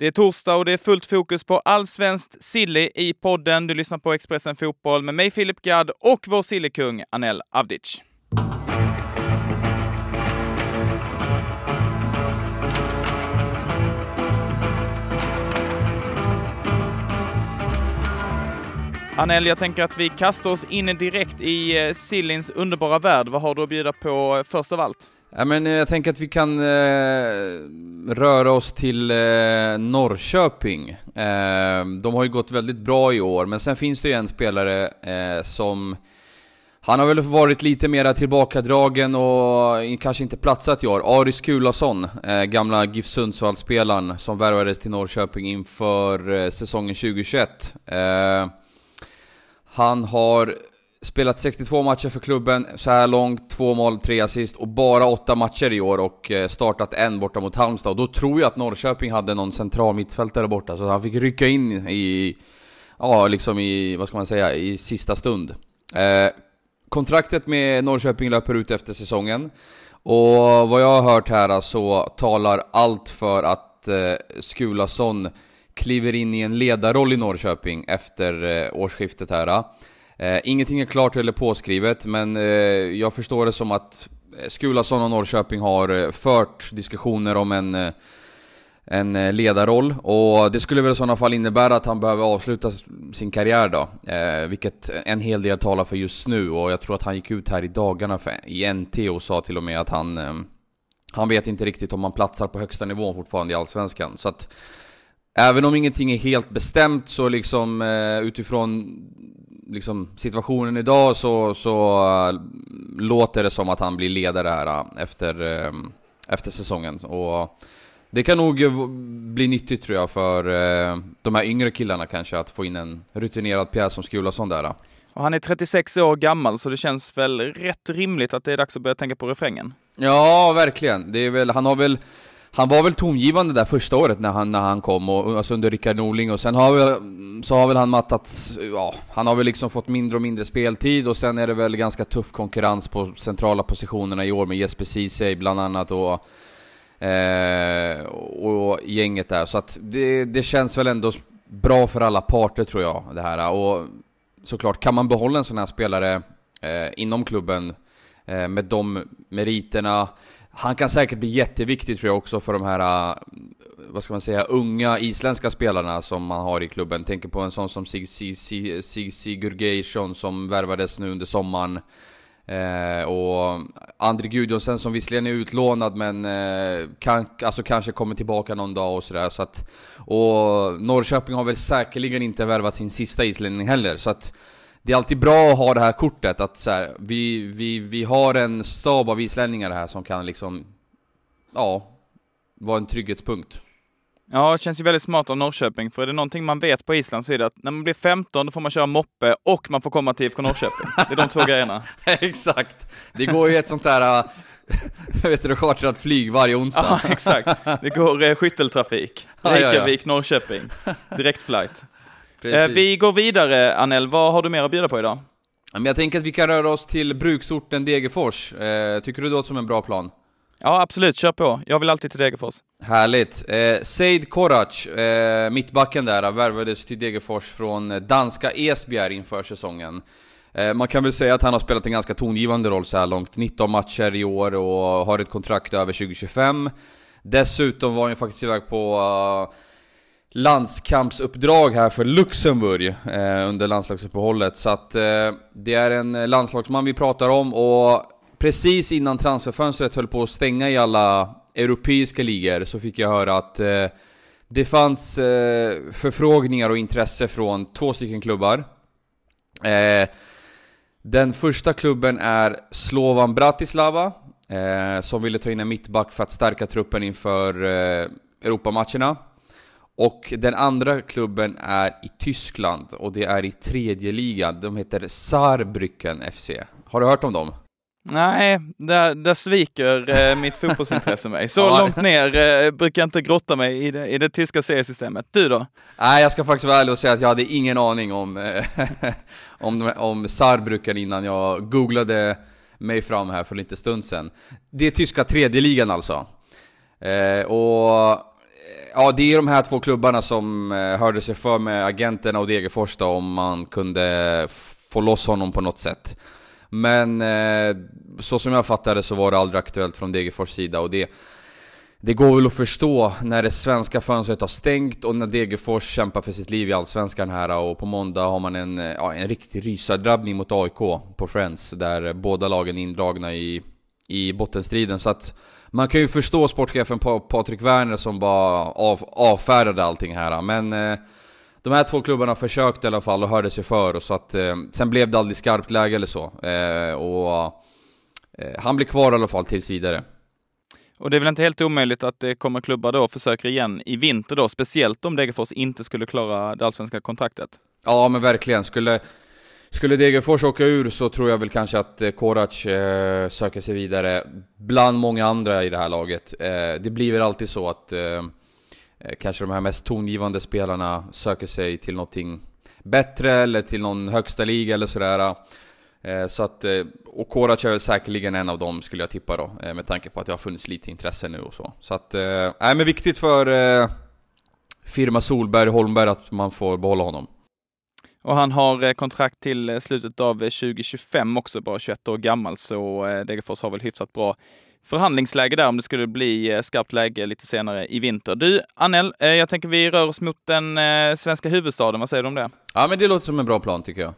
Det är torsdag och det är fullt fokus på allsvenskt silly i podden. Du lyssnar på Expressen Fotboll med mig Filip Gadd och vår sillykung Anel Avdic. Anel, jag tänker att vi kastar oss in direkt i eh, Sillins underbara värld. Vad har du att bjuda på eh, först av allt? Ja, men eh, jag tänker att vi kan eh, röra oss till eh, Norrköping. Eh, de har ju gått väldigt bra i år, men sen finns det ju en spelare eh, som han har väl varit lite mera tillbakadragen och kanske inte platsat i år. Aris Kulason, eh, gamla GIF Sundsvall-spelaren som värvades till Norrköping inför eh, säsongen 2021. Eh, han har spelat 62 matcher för klubben så här långt, två mål, tre assist och bara åtta matcher i år och eh, startat en borta mot Halmstad. Och då tror jag att Norrköping hade någon central mittfältare borta, så han fick rycka in i, ja liksom i, vad ska man säga, i sista stund. Eh, kontraktet med Norrköping löper ut efter säsongen. Och vad jag har hört här så talar allt för att eh, Skulason kliver in i en ledarroll i Norrköping efter eh, årsskiftet här. Eh, ingenting är klart eller påskrivet, men eh, jag förstår det som att eh, Skulason och Norrköping har eh, fört diskussioner om en eh, en ledarroll och det skulle väl i sådana fall innebära att han behöver avsluta sin karriär då. Eh, vilket en hel del talar för just nu och jag tror att han gick ut här i dagarna för, i NT och sa till och med att han eh, Han vet inte riktigt om han platsar på högsta nivån fortfarande i Allsvenskan. Så att Även om ingenting är helt bestämt så liksom eh, utifrån liksom, situationen idag så, så uh, låter det som att han blir ledare här uh, efter, efter säsongen. Och det kan nog bli nyttigt tror jag för de här yngre killarna kanske att få in en rutinerad pjäs som Skulason där. Och han är 36 år gammal så det känns väl rätt rimligt att det är dags att börja tänka på refrängen? Ja, verkligen. Det är väl, han har väl han var väl tongivande där första året när han, när han kom, och, alltså under Rickard Norling, och sen har väl, så har väl han mattats, ja, han har väl liksom fått mindre och mindre speltid, och sen är det väl ganska tuff konkurrens på centrala positionerna i år med Jesper Ceesay bland annat, och, eh, och gänget där. Så att det, det känns väl ändå bra för alla parter tror jag, det här. Och såklart, kan man behålla en sån här spelare eh, inom klubben eh, med de meriterna, han kan säkert bli jätteviktig tror jag också för de här, äh, vad ska man säga, unga isländska spelarna som man har i klubben. Tänker på en sån som Sig, Sig, Sig, Sig Sigurgeirsson som värvades nu under sommaren. Eh, och André Gudjonsen som visserligen är utlånad men eh, kan, alltså kanske kommer tillbaka någon dag och sådär. Så att, och Norrköping har väl säkerligen inte värvat sin sista islänning heller. Så att det är alltid bra att ha det här kortet, att så här, vi, vi, vi har en stab av islänningar här som kan liksom, ja, vara en trygghetspunkt. Ja, det känns ju väldigt smart av Norrköping, för är det någonting man vet på Island så är det att när man blir 15 då får man köra moppe och man får komma till IFK Norrköping. Det är de två grejerna. exakt! Det går ju ett sånt där, vet du, chartrat flyg varje onsdag. Ja, exakt. Det går eh, skytteltrafik. Reykjavik, Norrköping. Direktflight. Eh, vi går vidare, Anel. Vad har du mer att bjuda på idag? Jag tänker att vi kan röra oss till bruksorten Degerfors. Eh, tycker du det låter som en bra plan? Ja, absolut. Kör på. Jag vill alltid till Degerfors. Härligt. Eh, Seid Korac, eh, mittbacken där, värvades till Degerfors från danska Esbjerg inför säsongen. Eh, man kan väl säga att han har spelat en ganska tongivande roll så här långt. 19 matcher i år och har ett kontrakt över 2025. Dessutom var han ju faktiskt iväg på uh, landskampsuppdrag här för Luxemburg eh, under landslagsuppehållet. Så att eh, det är en landslagsman vi pratar om och precis innan transferfönstret höll på att stänga i alla europeiska ligor så fick jag höra att eh, det fanns eh, förfrågningar och intresse från två stycken klubbar. Eh, den första klubben är Slovan Bratislava eh, som ville ta in en mittback för att stärka truppen inför eh, Europamatcherna. Och den andra klubben är i Tyskland och det är i tredje ligan. De heter Saarbrücken FC. Har du hört om dem? Nej, där, där sviker eh, mitt fotbollsintresse mig. Så ja. långt ner eh, brukar jag inte grotta mig i det, i det tyska seriesystemet. Du då? Nej, jag ska faktiskt vara ärlig och säga att jag hade ingen aning om, eh, om, om Saarbrücken innan jag googlade mig fram här för lite stund sedan. Det är tyska tredje ligan alltså. Eh, och Ja, det är de här två klubbarna som eh, hörde sig för med agenterna och Degerfors då, om man kunde få loss honom på något sätt. Men eh, så som jag fattade så var det aldrig aktuellt från Degerfors sida och det det går väl att förstå när det svenska fönstret har stängt och när Degerfors kämpar för sitt liv i Allsvenskan här och på måndag har man en, ja, en riktig rysardrabbning mot AIK på Friends där båda lagen är indragna i, i bottenstriden så att man kan ju förstå sportchefen Patrik Werner som bara av, avfärdade allting här men eh, de här två klubbarna försökte i alla fall och hörde sig för och så att eh, sen blev det aldrig skarpt läge eller så eh, och eh, han blir kvar i alla fall tills vidare. Och det är väl inte helt omöjligt att det kommer klubbar då och försöker igen i vinter då, speciellt om Degerfors inte skulle klara det allsvenska kontraktet? Ja men verkligen, skulle, skulle Degerfors åka ur så tror jag väl kanske att eh, Korac eh, söker sig vidare bland många andra i det här laget. Eh, det blir väl alltid så att eh, eh, kanske de här mest tongivande spelarna söker sig till någonting bättre eller till någon högsta liga eller sådär. Eh, så att, eh, och Korac är väl säkerligen en av dem skulle jag tippa då, eh, med tanke på att det har funnits lite intresse nu och så. Så att, eh, nej men viktigt för firma Solberg Holmberg att man får behålla honom. Och han har kontrakt till slutet av 2025 också, bara 21 år gammal, så Degerfors har väl hyfsat bra förhandlingsläge där om det skulle bli skarpt läge lite senare i vinter. Du, Annel, jag tänker vi rör oss mot den svenska huvudstaden. Vad säger du om det? Ja, men det låter som en bra plan tycker jag.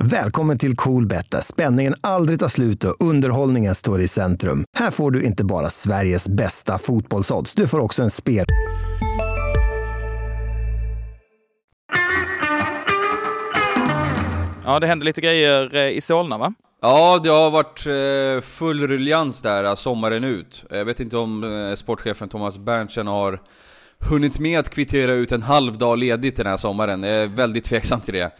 Välkommen till Coolbet där spänningen aldrig tar slut och underhållningen står i centrum. Här får du inte bara Sveriges bästa fotbollsodds, du får också en spel... Ja, det händer lite grejer eh, i Solna va? Ja, det har varit eh, full ruljans där eh, sommaren ut. Jag vet inte om sportchefen Thomas Berntsen har hunnit med att kvittera ut en halv dag ledigt den här sommaren. Jag är väldigt tveksam till det.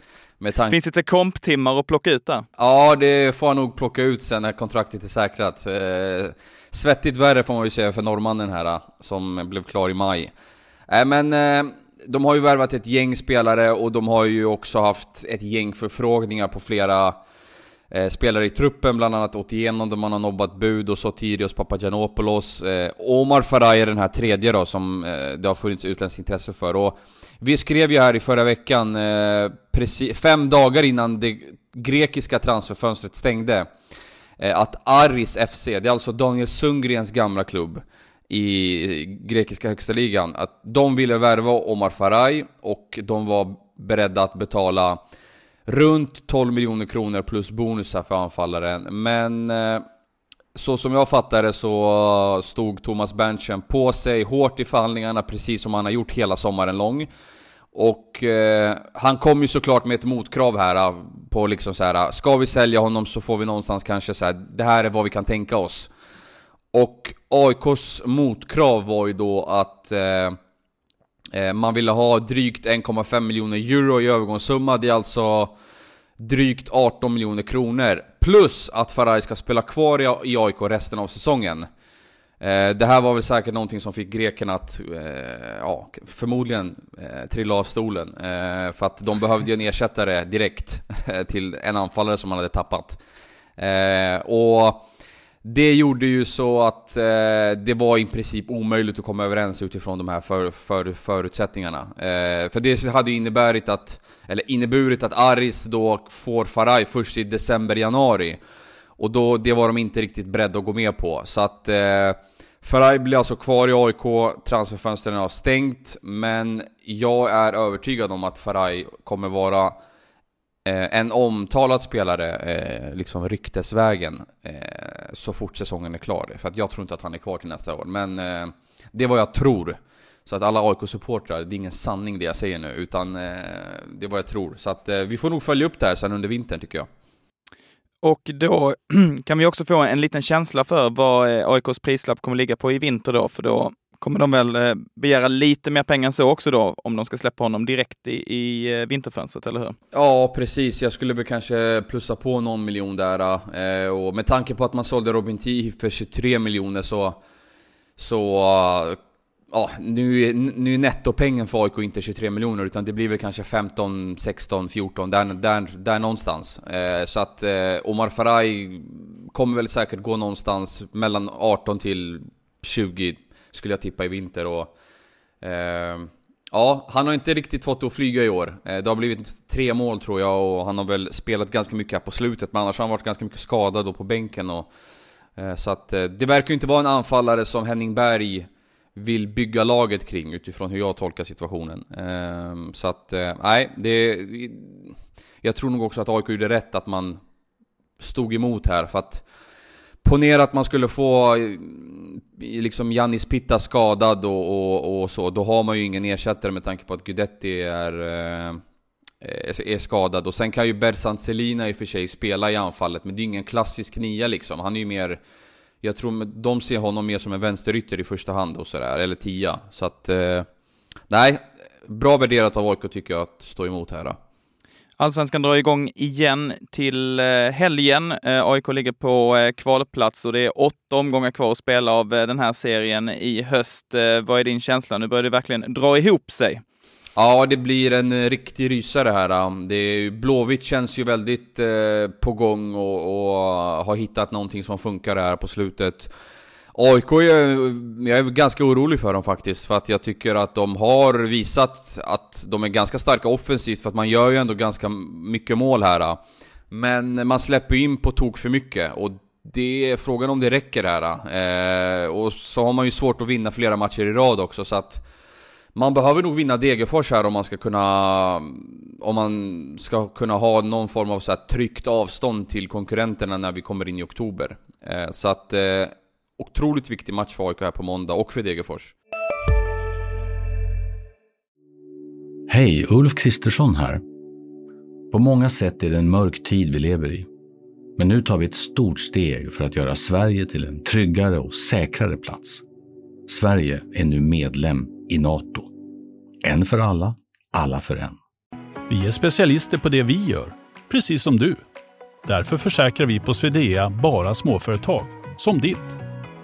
Finns det lite komptimmar att plocka ut där? Ja, det får han nog plocka ut sen när kontraktet är säkrat. Eh, svettigt värre får man ju säga för norrmannen här, som blev klar i maj. Äh, men eh, de har ju värvat ett gäng spelare och de har ju också haft ett gäng förfrågningar på flera eh, spelare i truppen, bland annat Otieno där man har nobbat bud och Sotirios Papagiannopoulos. Eh, Omar Faraj är den här tredje då som eh, det har funnits utländskt intresse för. Och vi skrev ju här i förra veckan, eh, precis, fem dagar innan det grekiska transferfönstret stängde, eh, att Aris FC, det är alltså Daniel Sundgrens gamla klubb i grekiska högsta ligan, att de ville värva Omar Faraj och de var beredda att betala runt 12 miljoner kronor plus bonusar för anfallaren. Men eh, så som jag fattade det så stod Thomas Berntsen på sig hårt i förhandlingarna precis som han har gjort hela sommaren lång. Och eh, han kom ju såklart med ett motkrav här eh, på liksom så här. Ska vi sälja honom så får vi någonstans kanske så här, det här är vad vi kan tänka oss. Och AIKs motkrav var ju då att eh, eh man ville ha drygt 1,5 miljoner euro i övergångssumma. Det är alltså drygt 18 miljoner kronor. Plus att Faraj ska spela kvar i AIK resten av säsongen. Eh, det här var väl säkert någonting som fick grekerna att, eh, ja, förmodligen eh, trilla av stolen. Eh, för att de behövde ju en ersättare direkt till en anfallare som man hade tappat. Eh, och det gjorde ju så att eh, det var i princip omöjligt att komma överens utifrån de här för, för, förutsättningarna. Eh, för det hade ju inneburit att, eller inneburit att Aris då får Faraj först i december-januari. Och då, det var de inte riktigt beredda att gå med på. Så att eh, Faraj blir alltså kvar i AIK, transferfönstren har stängt. Men jag är övertygad om att Faraj kommer vara Eh, en omtalad spelare, eh, liksom ryktesvägen, eh, så fort säsongen är klar. För att jag tror inte att han är kvar till nästa år. Men eh, det är vad jag tror. Så att alla AIK-supportrar, det är ingen sanning det jag säger nu, utan eh, det är vad jag tror. Så att eh, vi får nog följa upp det här sen under vintern tycker jag. Och då kan vi också få en liten känsla för vad eh, AIKs prislapp kommer ligga på i vinter då, för då kommer de väl eh, begära lite mer pengar än så också då, om de ska släppa honom direkt i, i eh, vinterfönstret, eller hur? Ja, precis. Jag skulle väl kanske plussa på någon miljon där. Eh, och med tanke på att man sålde Robin T för 23 miljoner så... Så... Eh, ja, nu, nu är nettopengen för AIK inte 23 miljoner utan det blir väl kanske 15, 16, 14 där, där, där någonstans. Eh, så att eh, Omar Faraj kommer väl säkert gå någonstans mellan 18 till 20 skulle jag tippa i vinter. Och, eh, ja, han har inte riktigt fått det att flyga i år. Eh, det har blivit tre mål tror jag och han har väl spelat ganska mycket här på slutet. Men annars har han varit ganska mycket skadad då på bänken. Och, eh, så att eh, det verkar ju inte vara en anfallare som Henning Berg vill bygga laget kring utifrån hur jag tolkar situationen. Eh, så att, eh, nej, det... Jag tror nog också att AIK gjorde rätt att man stod emot här för att Ponera att man skulle få eh, liksom Jannis Pitta skadad och, och, och, så, då har man ju ingen ersättare med tanke på att Guidetti är, eh, är, eh, är skadad. Och sen kan ju Bersan Selina i och för sig spela i anfallet, men det är ingen klassisk nia liksom. Han är ju mer jag tror de ser honom mer som en vänsterytter i första hand och sådär, eller tia. Så att, eh, nej, bra värderat av AIK tycker jag att stå emot här. Då. Allsvenskan drar igång igen till eh, helgen. Eh, AIK ligger på eh, kvalplats och det är åtta omgångar kvar att spela av den här serien i höst. Vad är din känsla? Nu börjar det verkligen dra ihop sig. Ja, det blir en riktig rysare här. Det är, Blåvitt känns ju väldigt på gång och, och, har hittat någonting som funkar här på slutet. AIK, är, jag är ganska orolig för dem faktiskt, för att jag tycker att de har visat att de är ganska starka offensivt, för att man gör ju ändå ganska mycket mål här. Men man släpper in på tok för mycket, och det är frågan om det räcker här. Eh, och så har man ju svårt att vinna flera matcher i rad också, så att man behöver nog vinna Degerfors här om man ska kunna Om man ska kunna ha någon form av så här tryckt avstånd till konkurrenterna när vi kommer in i oktober eh, Så att eh, Otroligt viktig match för AIK här på måndag och för Degerfors Hej, Ulf Kristersson här. På många sätt är det en mörk tid vi lever i. Men nu tar vi ett stort steg för att göra Sverige till en tryggare och säkrare plats. Sverige är nu medlem i Nato. En för alla, alla för en. Vi är specialister på det vi gör, precis som du. Därför försäkrar vi på Swedea bara småföretag, som ditt.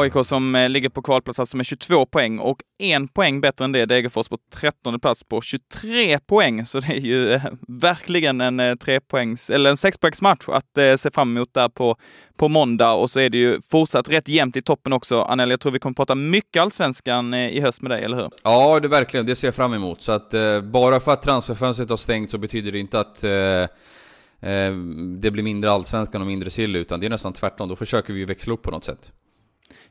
AIK som eh, ligger på kvalplats alltså med 22 poäng och en poäng bättre än det Degerfors på 13 plats på 23 poäng. Så det är ju eh, verkligen en eh, trepoängs, eller en sexpoängsmatch att eh, se fram emot där på, på måndag. Och så är det ju fortsatt rätt jämnt i toppen också. Anel, jag tror vi kommer prata mycket allsvenskan eh, i höst med dig, eller hur? Ja, det verkligen. Det ser jag fram emot. Så att eh, bara för att transferfönstret har stängt så betyder det inte att eh, det blir mindre allsvenskan och mindre sill, utan det är nästan tvärtom. Då försöker vi ju växla upp på något sätt.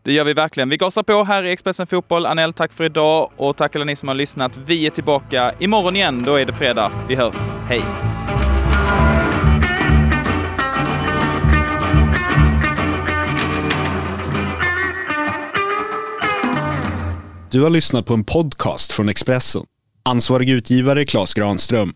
Det gör vi verkligen. Vi gasar på här i Expressen Fotboll. Anel, tack för idag och tack alla ni som har lyssnat. Vi är tillbaka imorgon igen. Då är det fredag. Vi hörs. Hej! Du har lyssnat på en podcast från Expressen. Ansvarig utgivare Klas Granström